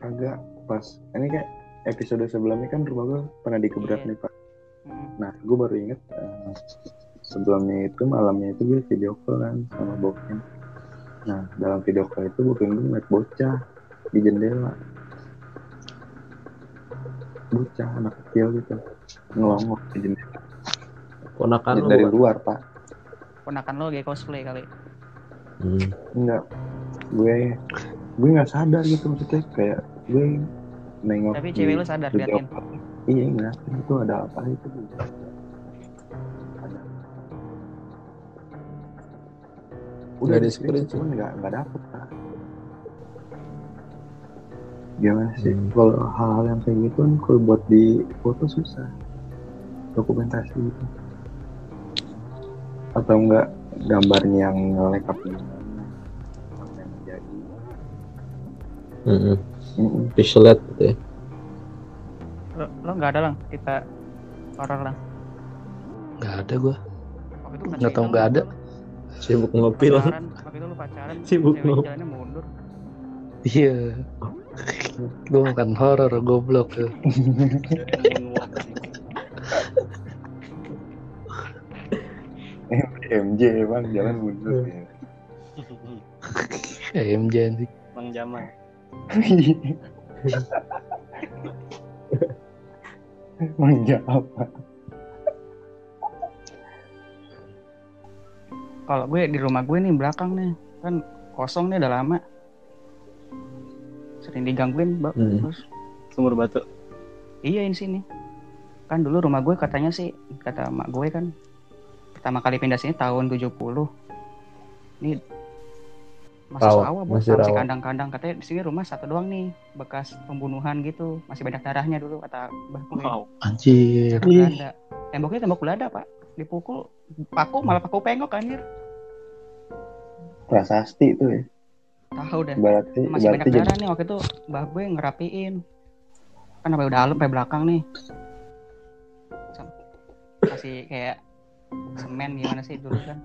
Kagak pas ini kayak episode sebelumnya kan rumah gue pernah dikebrak Iya. nih pak. Nah gue baru inget eh, sebelumnya itu malamnya itu gue video call kan sama boknya. Nah dalam video call itu boknya gue ngeliat bocah di jendela. Bocah anak kecil gitu ngelongok di jendela ponakan lu dari bukan? luar pak. ponakan lo kayak cosplay kali Hmm. Enggak, gue gue nggak sadar gitu maksudnya kayak gue nengok. tapi cewek lu sadar liatin. Iya enggak, itu ada apa itu? Ada. Udah di screen, cuman nggak nggak dapet pak. Gimana sih? Hmm. Kalau hal-hal yang kayak gitu kan kalau buat di foto susah. Dokumentasi gitu. Atau enggak gambarnya yang terjadi? Mm-mm. Mm-mm. Visualet gitu ya lo lo nggak ada lang kita horor lang Nggak ada gua. Nggak tahu nggak ada. sibuk ngopi lah pacaran Sibuk mundur Iya. Gua bukan horor, goblok tuh. MJ bang jalan mundur ya. Eh, MJ anjing. Bang Jamal. Manja apa? kalau gue di rumah gue nih belakang nih kan kosong nih udah lama sering digangguin mbak Hmm. terus Sumur batu. iya ini sini kan dulu rumah gue katanya sih kata mak gue kan pertama kali pindah sini tahun 70 ini masih Rawa, sawah bos masih masih kandang-kandang. Katanya di sini rumah satu doang nih bekas pembunuhan gitu. Masih banyak darahnya dulu kata mbah gue Wow. Anjir. belanda. Temboknya tembok belanda pak. Dipukul paku malah paku pengok anjir. Prasasti itu ya. tahu dah Berarti masih banyak berarti jadi darah nih waktu itu. Mbah gue ngerapiin. Kan sampai dalam sampai belakang nih. Kasih kayak semen gimana sih dulu kan?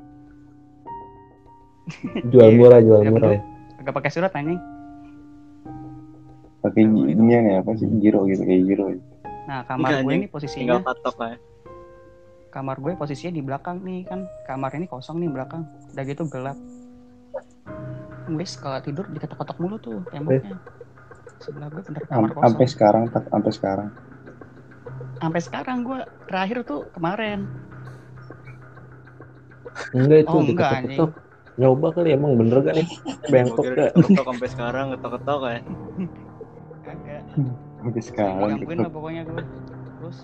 Jual Iya, murah jual Tidak murah. agak pakai surat anjing. Pakai gi- inian ya apa sih? Giro gitu kayak giro. nah kamar Enggak, gue ini posisinya Tinggal patok lah. ya. kamar gue posisinya di belakang nih kan. Kamar ini kosong nih belakang. Udah gitu gelap. Wis kalau tidur diketok-ketok mulu tuh temboknya. Sebelah gue bener kamar Am- Sampai kosong sekarang sampai sekarang. sampai sekarang gue terakhir tuh kemarin enggak itu Oh, enggak, diketok-ketok nyoba kali emang bener gak nih? Bengkok gak? Ketok sampai sekarang ketok-ketok ya. agak Sampai sekarang. digangguin lah pokoknya gue terus.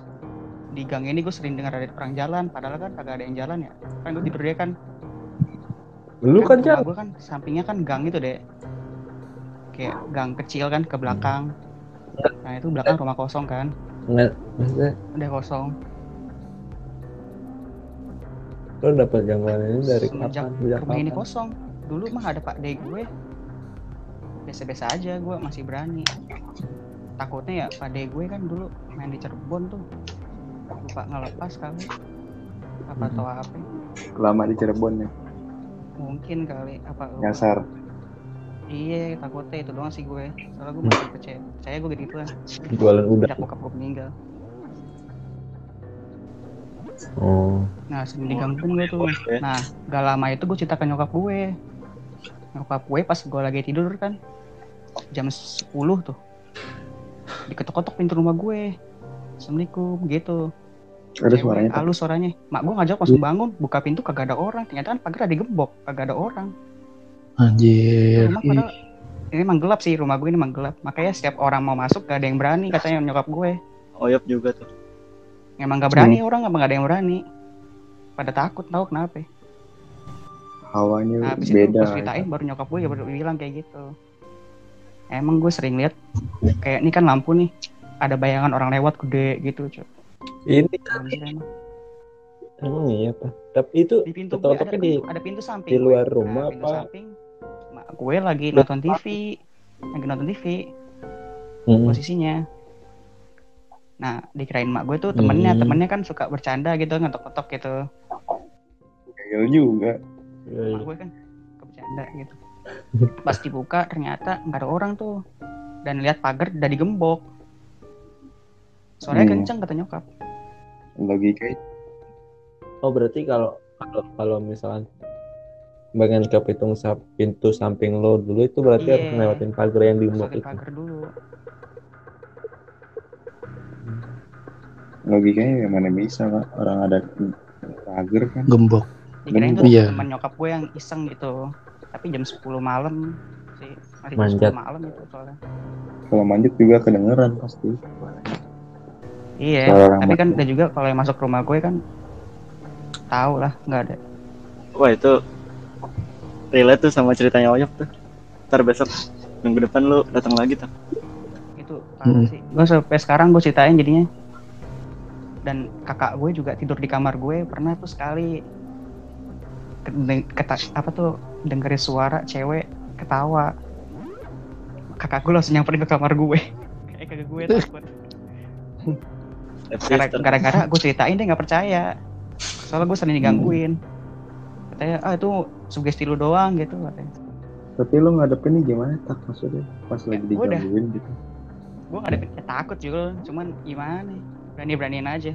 Di gang ini gue sering dengar ada orang jalan padahal kan kagak ada yang jalan ya. Kan gue dia kan lu kan Jan gue kan sampingnya kan gang itu deh kayak gang kecil kan ke belakang. Nah itu belakang rumah kosong kan. Nggak maksudnya? Udah kosong lu dapat gangguan ini dari Semenjak kapan? Sejak rumah ini kosong. Dulu mah ada pak de gue. Biasa-biasa aja gue masih berani. Takutnya ya pak de gue kan dulu main di Cirebon tuh. Lupa ngelepas kali. Apa Hmm. atau apa? Lama di Cirebon ya. mungkin kali apa. Nyasar. iya takutnya itu doang sih gue. Soalnya gue masih percaya. Percaya gue gitu kan jualan sejak bokap gue meninggal oh. Nah sering digangguin gue tuh nah gak lama itu gue cerita ke nyokap gue. Nyokap gue pas gue lagi tidur kan jam 10 tuh. Diketok-ketok pintu rumah gue. Assalamualaikum gitu. Ada Cewek, suaranya. Halus suaranya. Mak gue ngajak langsung bangun buka pintu kagak ada orang. Ternyata kan pagar ada digembok kagak ada orang. Anjir. rumah padahal ini emang gelap sih rumah gue ini emang gelap makanya setiap orang mau masuk gak ada yang berani katanya nyokap gue. Oyop juga tuh. Emang gak berani orang emang gak ada yang berani pada takut tahu kenapa Hawanya nah, habis itu beda. gue ceritain baru nyokap gue ya baru bilang kayak gitu emang gue sering lihat kayak ini kan lampu nih ada bayangan orang lewat gede gitu cuy Ini emang. emang iya apa? Tapi itu di pintu gue ada tetap-tetapnya di pintu, ada pintu samping di gue. luar rumah nah, pintu apa? samping gue lagi nonton TV lagi nonton TV Hmm. posisinya nah dikirain mak gue tuh temennya Hmm. temennya kan suka bercanda gitu ngetok-ngetok gitu Gayel juga. Iya, iya. mak gue kan suka bercanda gitu pas dibuka ternyata nggak ada orang tuh dan lihat pagar udah digembok suaranya Hmm. kenceng kata nyokap Logika Oh berarti kalau kalau kalau misalkan bagian ke pintu, sa- pintu samping lo dulu itu berarti Iya. harus ngelewatin pagar yang digembok itu. pagar dulu logikanya yang mana bisa pak orang ada pagar kan Gembok. dikirain tuh Iya. teman nyokap gue yang iseng gitu tapi jam 10 malam sih masih jam Manjat. 10 malam itu soalnya kalau manjat juga kedengeran pasti iya tapi kan ada juga kalau yang masuk rumah gue kan tahu lah nggak ada Wah itu relate tuh sama ceritanya Oyop tuh. Ntar besok minggu depan lu datang lagi tuh. itu parah Hmm. sih gue sampai sekarang gue ceritain jadinya dan kakak gue juga tidur di kamar gue pernah tuh sekali ke- keta- apa tuh dengerin suara cewek ketawa. Kakak gue langsung nyamperin ke kamar gue. Kayak kakak gue takut. Gara-gara gue ceritain dia nggak percaya. Soalnya gue sering digangguin. Katanya ah itu sugesti lu doang gitu katanya. Tapi lo ngadepinnya gimana? Tak maksudnya? Pas lagi Ya, udah. digangguin gitu. Gue ada ya, takut juga cuman gimana berani beraniin aja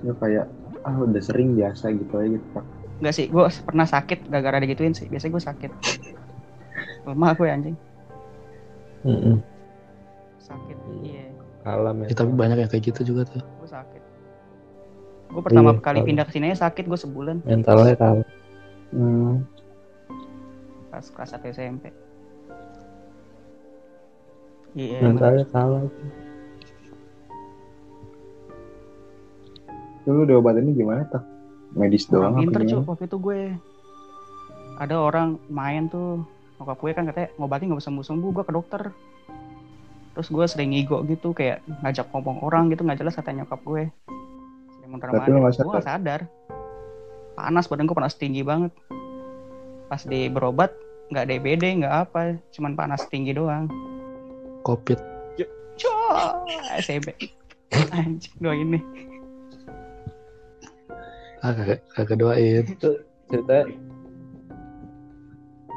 ya kayak ah udah sering biasa gitu aja gitu tak Enggak sih, gue pernah sakit gara-gara digituin sih. Biasanya gue sakit. Lemah gue anjing. Mm-mm. Sakit. Iya, Kalam ya. Ya, tapi banyak yang kayak gitu juga tuh. gue sakit. Gue pertama Iya, kali kalau- pindah ke sini aja sakit gue sebulan Mentalnya kalah. hmm. pas kelas 1 SMP. Iya. Mentalnya kalah. Itu lu diobatinnya gimana tak medis doang Orang pinter cuk waktu itu gue. Ada orang main tuh. Nyokap gue kan katanya ngobatin gak bisa sembuh-sembuh. Gue ke dokter. Terus gue sering ngigo gitu kayak ngajak ngomong orang gitu nggak jelas kata nyokap gue. Sering mondar Tapi lu Gue gak sadar. Panas badan gue panas tinggi banget. Pas di berobat nggak DBD nggak apa, cuman panas tinggi doang. Covid. Cok, SMP. Anjing doain nih. Ah, kagak, kagak doain. Itu cerita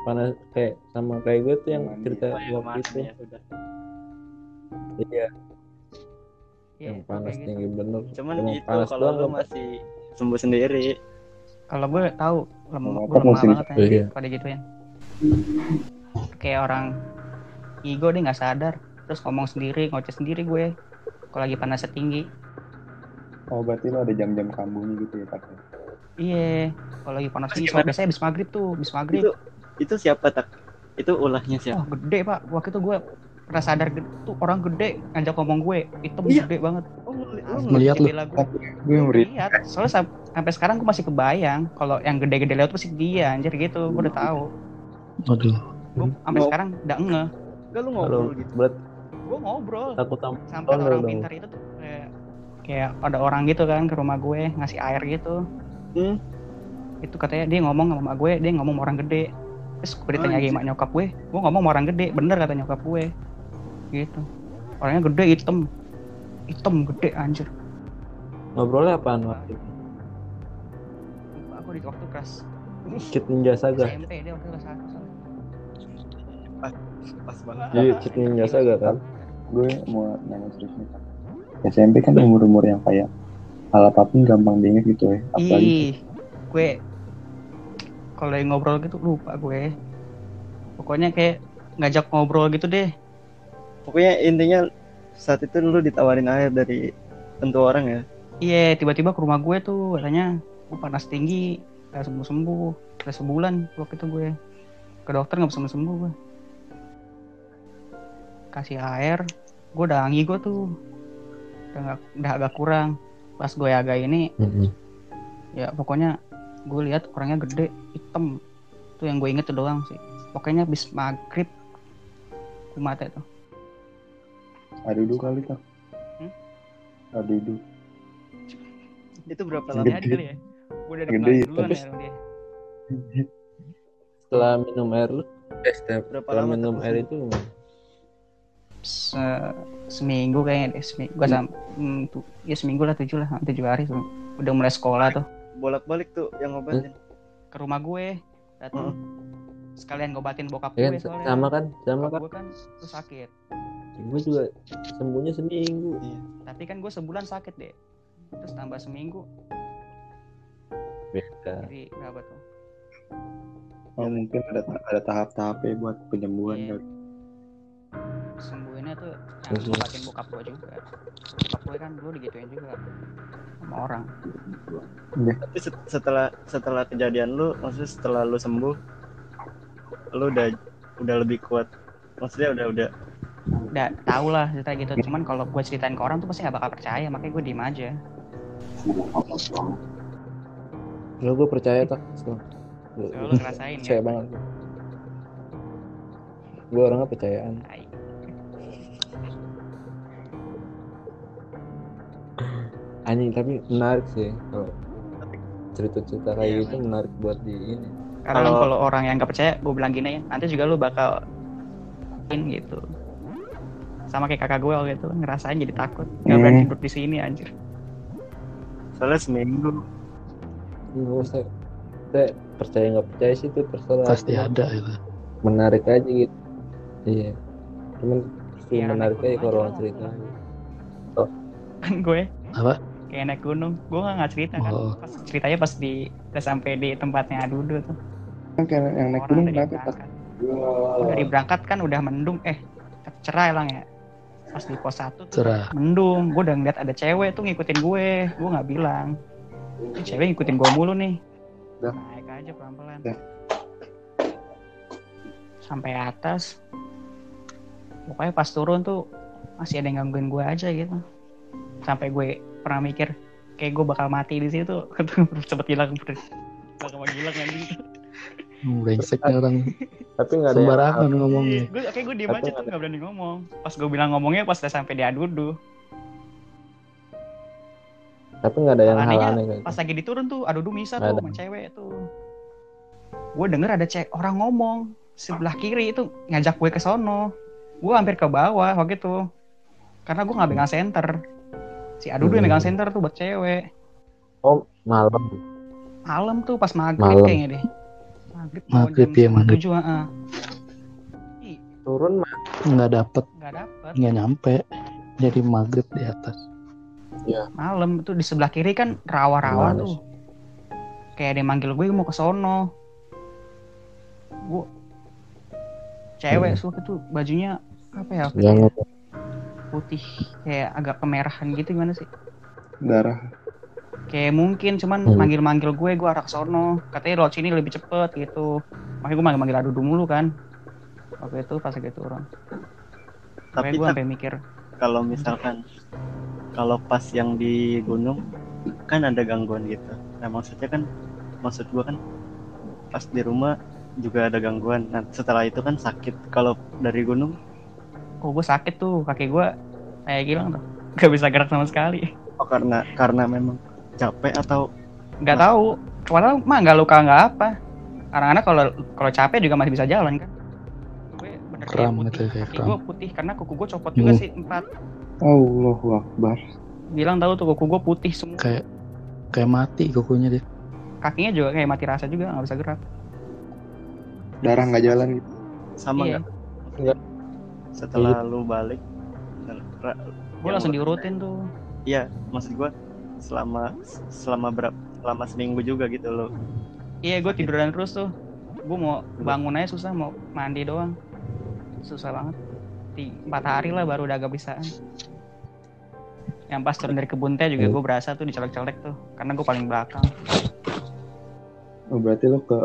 panas kayak sama kayak gue tuh yang Mandi. cerita Oh, waktu itu. ya. Iya, Iya, yang panas gitu. tinggi bener. Cuman Cuma itu panas kalau lu masih sembuh sendiri. Kalau gue tahu lemah, Kalau gue otak lemah banget Iya. anjing pada gituin. Kayak orang ego dia nggak sadar, terus ngomong sendiri, ngoceh sendiri gue. Kalau lagi panasnya tinggi. Oh berarti lo ada jam-jam kambuhnya gitu ya tak? Iya, kalau lagi panas soalnya biasanya habis maghrib tuh, habis maghrib. Itu itu siapa tak? Itu ulahnya siapa? gede pak, waktu itu gue pernah sadar tuh orang gede ngajak ngomong gue, hitam Iya. gede banget. Oh, lu, Melihat lu. Gue. Gue yang beri Lihat, soalnya sam- sampai sekarang gue masih kebayang kalau yang gede-gede lewat pasti dia anjir gitu, gue udah tahu. Aduh. Gue sampai Mau- sekarang udah ngeh. Enggak lu ngobrol gitu. berat Gue ngobrol. takut sama sampai orang pintar itu tuh kayak ada orang gitu kan ke rumah gue ngasih air gitu Hmm. itu katanya dia ngomong sama gue dia ngomong sama orang gede terus gue ditanya lagi sama nyokap gue gue ngomong sama orang gede bener kata nyokap gue gitu orangnya gede hitam hitam gede anjir ngobrolnya apaan waktu itu? Aku di waktu kelas Kit Ninja Saga. SMP dia waktu kelas satu. Pas banget. Jadi Kit Ninja Saga kan. gue mau nanya tak. SMP kan umur-umur yang kayak hal apa pun gampang diinget gitu ya. Apalagi ih gue kalau lagi ngobrol gitu lupa gue. Pokoknya kayak ngajak ngobrol gitu deh. Pokoknya intinya saat itu lu ditawarin air dari tentu orang ya. Iya, tiba-tiba ke rumah gue tuh katanya gue panas tinggi, gak sembuh-sembuh, udah sebulan waktu itu gue. Ke ke dokter nggak sembuh sembuh gue kasih air gue udah anggi gue tuh udah, nggak- udah agak kurang pas gue agak ini Mm-mm. ya pokoknya gue lihat orangnya gede hitam tuh yang gue inget tuh doang sih pokoknya bis maghrib gue mati tuh Adudu kali tak. Hmm? Adudu. Itu berapa lama? kali ya gue udah Gede, duluan tapi- ya dia setelah minum air lu eh setelah, Berapa setelah lama minum terus? air itu Se- seminggu kayaknya deh seminggu gue sam hmm, tuh, ya seminggu lah tujuh lah tujuh hari tuh. udah mulai sekolah tuh. Bolak-balik tuh yang ngobatin. ke rumah gue datang sekalian ngobatin bokap ya kan gue soalnya. sama kan sama bokap kan. gue kan tuh sakit. Gue juga sembuhnya seminggu. Tapi kan gue sebulan sakit deh. Terus tambah seminggu. Beda. Jadi berapa tuh. Oh mungkin ada ada tahap-tahapnya buat penyembuhan Iya. kali. Sembuhinnya tuh yang Mhm. ngobatin bokap gue juga. Bokap gue kan dulu digituin juga sama orang. Tapi set- setelah setelah kejadian lu, maksudnya setelah lu sembuh, lu udah udah lebih kuat. Maksudnya udah udah. Udah tau lah cerita gitu. Cuman kalau gue ceritain ke orang tuh pasti gak bakal percaya. Makanya gue diem aja. Lo gue percaya tak lu ngerasain percaya ya. banget gue orangnya percayaan. Tai. Anjing tapi menarik sih kalau cerita-cerita kayak Iya, gitu menarik. buat di ini. Karena Kalau- kalau orang yang gak percaya gue bilang gini ya nanti juga lu bakal in gitu. Sama kayak kakak gue waktu itu ngerasain jadi takut. Gak Hmm. berani tidur di sini anjir. Soalnya seminggu. nggak usah saya percaya nggak percaya sih itu terserah. Pasti ada itu. menarik aja gitu. Iya. Cuman Iya, menarik aja kalau orang cerita kan gue Apa? Kayak naik gunung. Gue gak, nggak cerita kan. Oh. pas ceritanya pas di udah sampai di tempatnya Adudu tuh. Kan kayak yang naik gunung dari kenapa berangkat. Dari berangkat kan udah mendung. Eh cerah lang ya. Pas di pos satu tuh Cerah. mendung. Gue udah ngeliat ada cewek tuh ngikutin gue. Gue nggak bilang. Ini cewek ngikutin gue mulu nih. Dah. naik aja pelan pelan Dah. sampai atas. Pokoknya pas turun tuh masih ada yang gangguin gue aja gitu. Sampai gue pernah mikir kayak gue bakal mati di situ. Sempet hilang bakal hilang kan gitu Brengsek nih orang. Tapi nggak ada yang sembarangan ngomongnya. gue kayak gue diem Tapi aja tuh nggak berani ngomong. Pas gue bilang ngomongnya pas udah sampai di adudu. Tapi nggak ada yang hal aneh pas lagi diturun tuh adudu misa Nggak tuh ada. sama cewek tuh. Gue denger ada cek orang ngomong sebelah kiri itu ngajak gue ke sono. Gue hampir ke bawah waktu itu. Karena gue nggak pegang center si adudu yang Hmm. megang center tuh buat cewek oh malam malam tuh pas maghrib Malam. kayaknya deh maghrib mau Maghrib, jam iya, maghrib. tujuh. Ih, turun mah Nggak dapet, nggak dapet nggak nyampe. Jadi maghrib di atas. malam tuh di sebelah kiri kan rawa-rawa tuh kayak ada yang manggil gue mau ke sono gue cewek Hmm. waktu itu bajunya apa ya yang putih kayak agak kemerahan gitu gimana sih Darah. kayak mungkin cuman Hmm. manggil-manggil gue gue arah ke sono katanya lewat sini lebih cepet gitu makanya gue manggil-manggil adudu mulu kan waktu itu pas lagi turun Tapi Tapi gue sampai mikir kalau misalkan kalau pas yang di gunung kan ada gangguan gitu. Nah maksudnya kan maksud gua kan pas di rumah juga ada gangguan. Nah setelah itu kan sakit. Kalau dari gunung oh gue sakit tuh kaki gue kayak gilang tuh gak bisa gerak sama sekali oh, karena karena memang capek atau nggak tahu padahal mah nggak luka nggak apa anak-anak kalau kalau capek juga masih bisa jalan kan gue bener kayak Kram putih gitu, kaki kram. gue putih karena kuku gue copot juga Hmm. sih empat Allahu Akbar. bilang tahu tuh kuku gue putih semua Kayak kayak mati kukunya dia. kakinya juga kayak mati rasa juga nggak bisa gerak Darah nggak jalan gitu. sama iya nggak? Nggak. Setelah lu balik, ra- gue langsung diurutin tuh. Iya, maksud gua selama selama berapa selama seminggu juga gitu loh. iya gue tiduran terus tuh. Gue mau bangun aja susah mau mandi doang. Susah banget. Di empat hari lah baru udah agak bisaan yang pas turun dari kebun teh juga Hmm. gue berasa tuh dicolek-colek tuh karena gue paling belakang. Oh berarti lo ke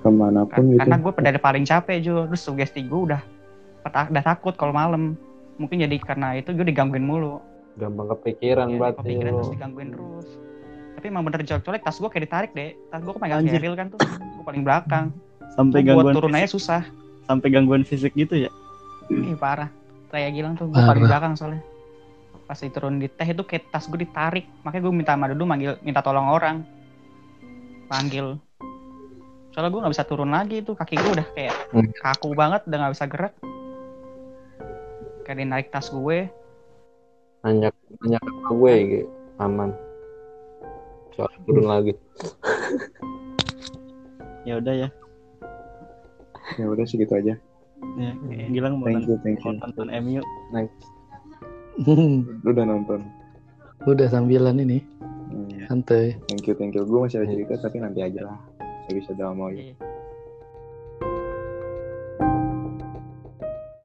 ke mana pun gitu? karena gue dari paling capek juga terus sugesti gue udah udah takut kalau malam. Mungkin jadi karena itu gue digangguin mulu. Gampang kepikiran Iya, berarti kepikiran terus digangguin terus. Tapi emang bener colek-colek tas gue kayak ditarik deh tas gue Anjir. keril kan tuh. Gue paling belakang. Sampai Gua buat gangguan turun aja susah. Sampai gangguan fisik gitu ya? Ih parah. Kayak Gilang tuh gue paling belakang soalnya. Pas diturun di teh itu kayak tas gue ditarik. Makanya gue minta sama Dudu manggil minta tolong orang. Panggil. Soalnya gue nggak bisa turun lagi tuh. Kaki gue udah kayak Hmm. kaku banget udah nggak bisa gerak kayak dia narik tas gue. Nanya nanya ke gue gitu aman. Soal turun lagi. Ya udah ya. Ya udah segitu aja. Ya Iya. Gilang mau thank you thank nonton, you nonton MU lu udah nonton. Udah sambilan ini, Hmm, santai. thank you thank you. Gue masih ada cerita tapi nanti aja lah. Episode mau Iya.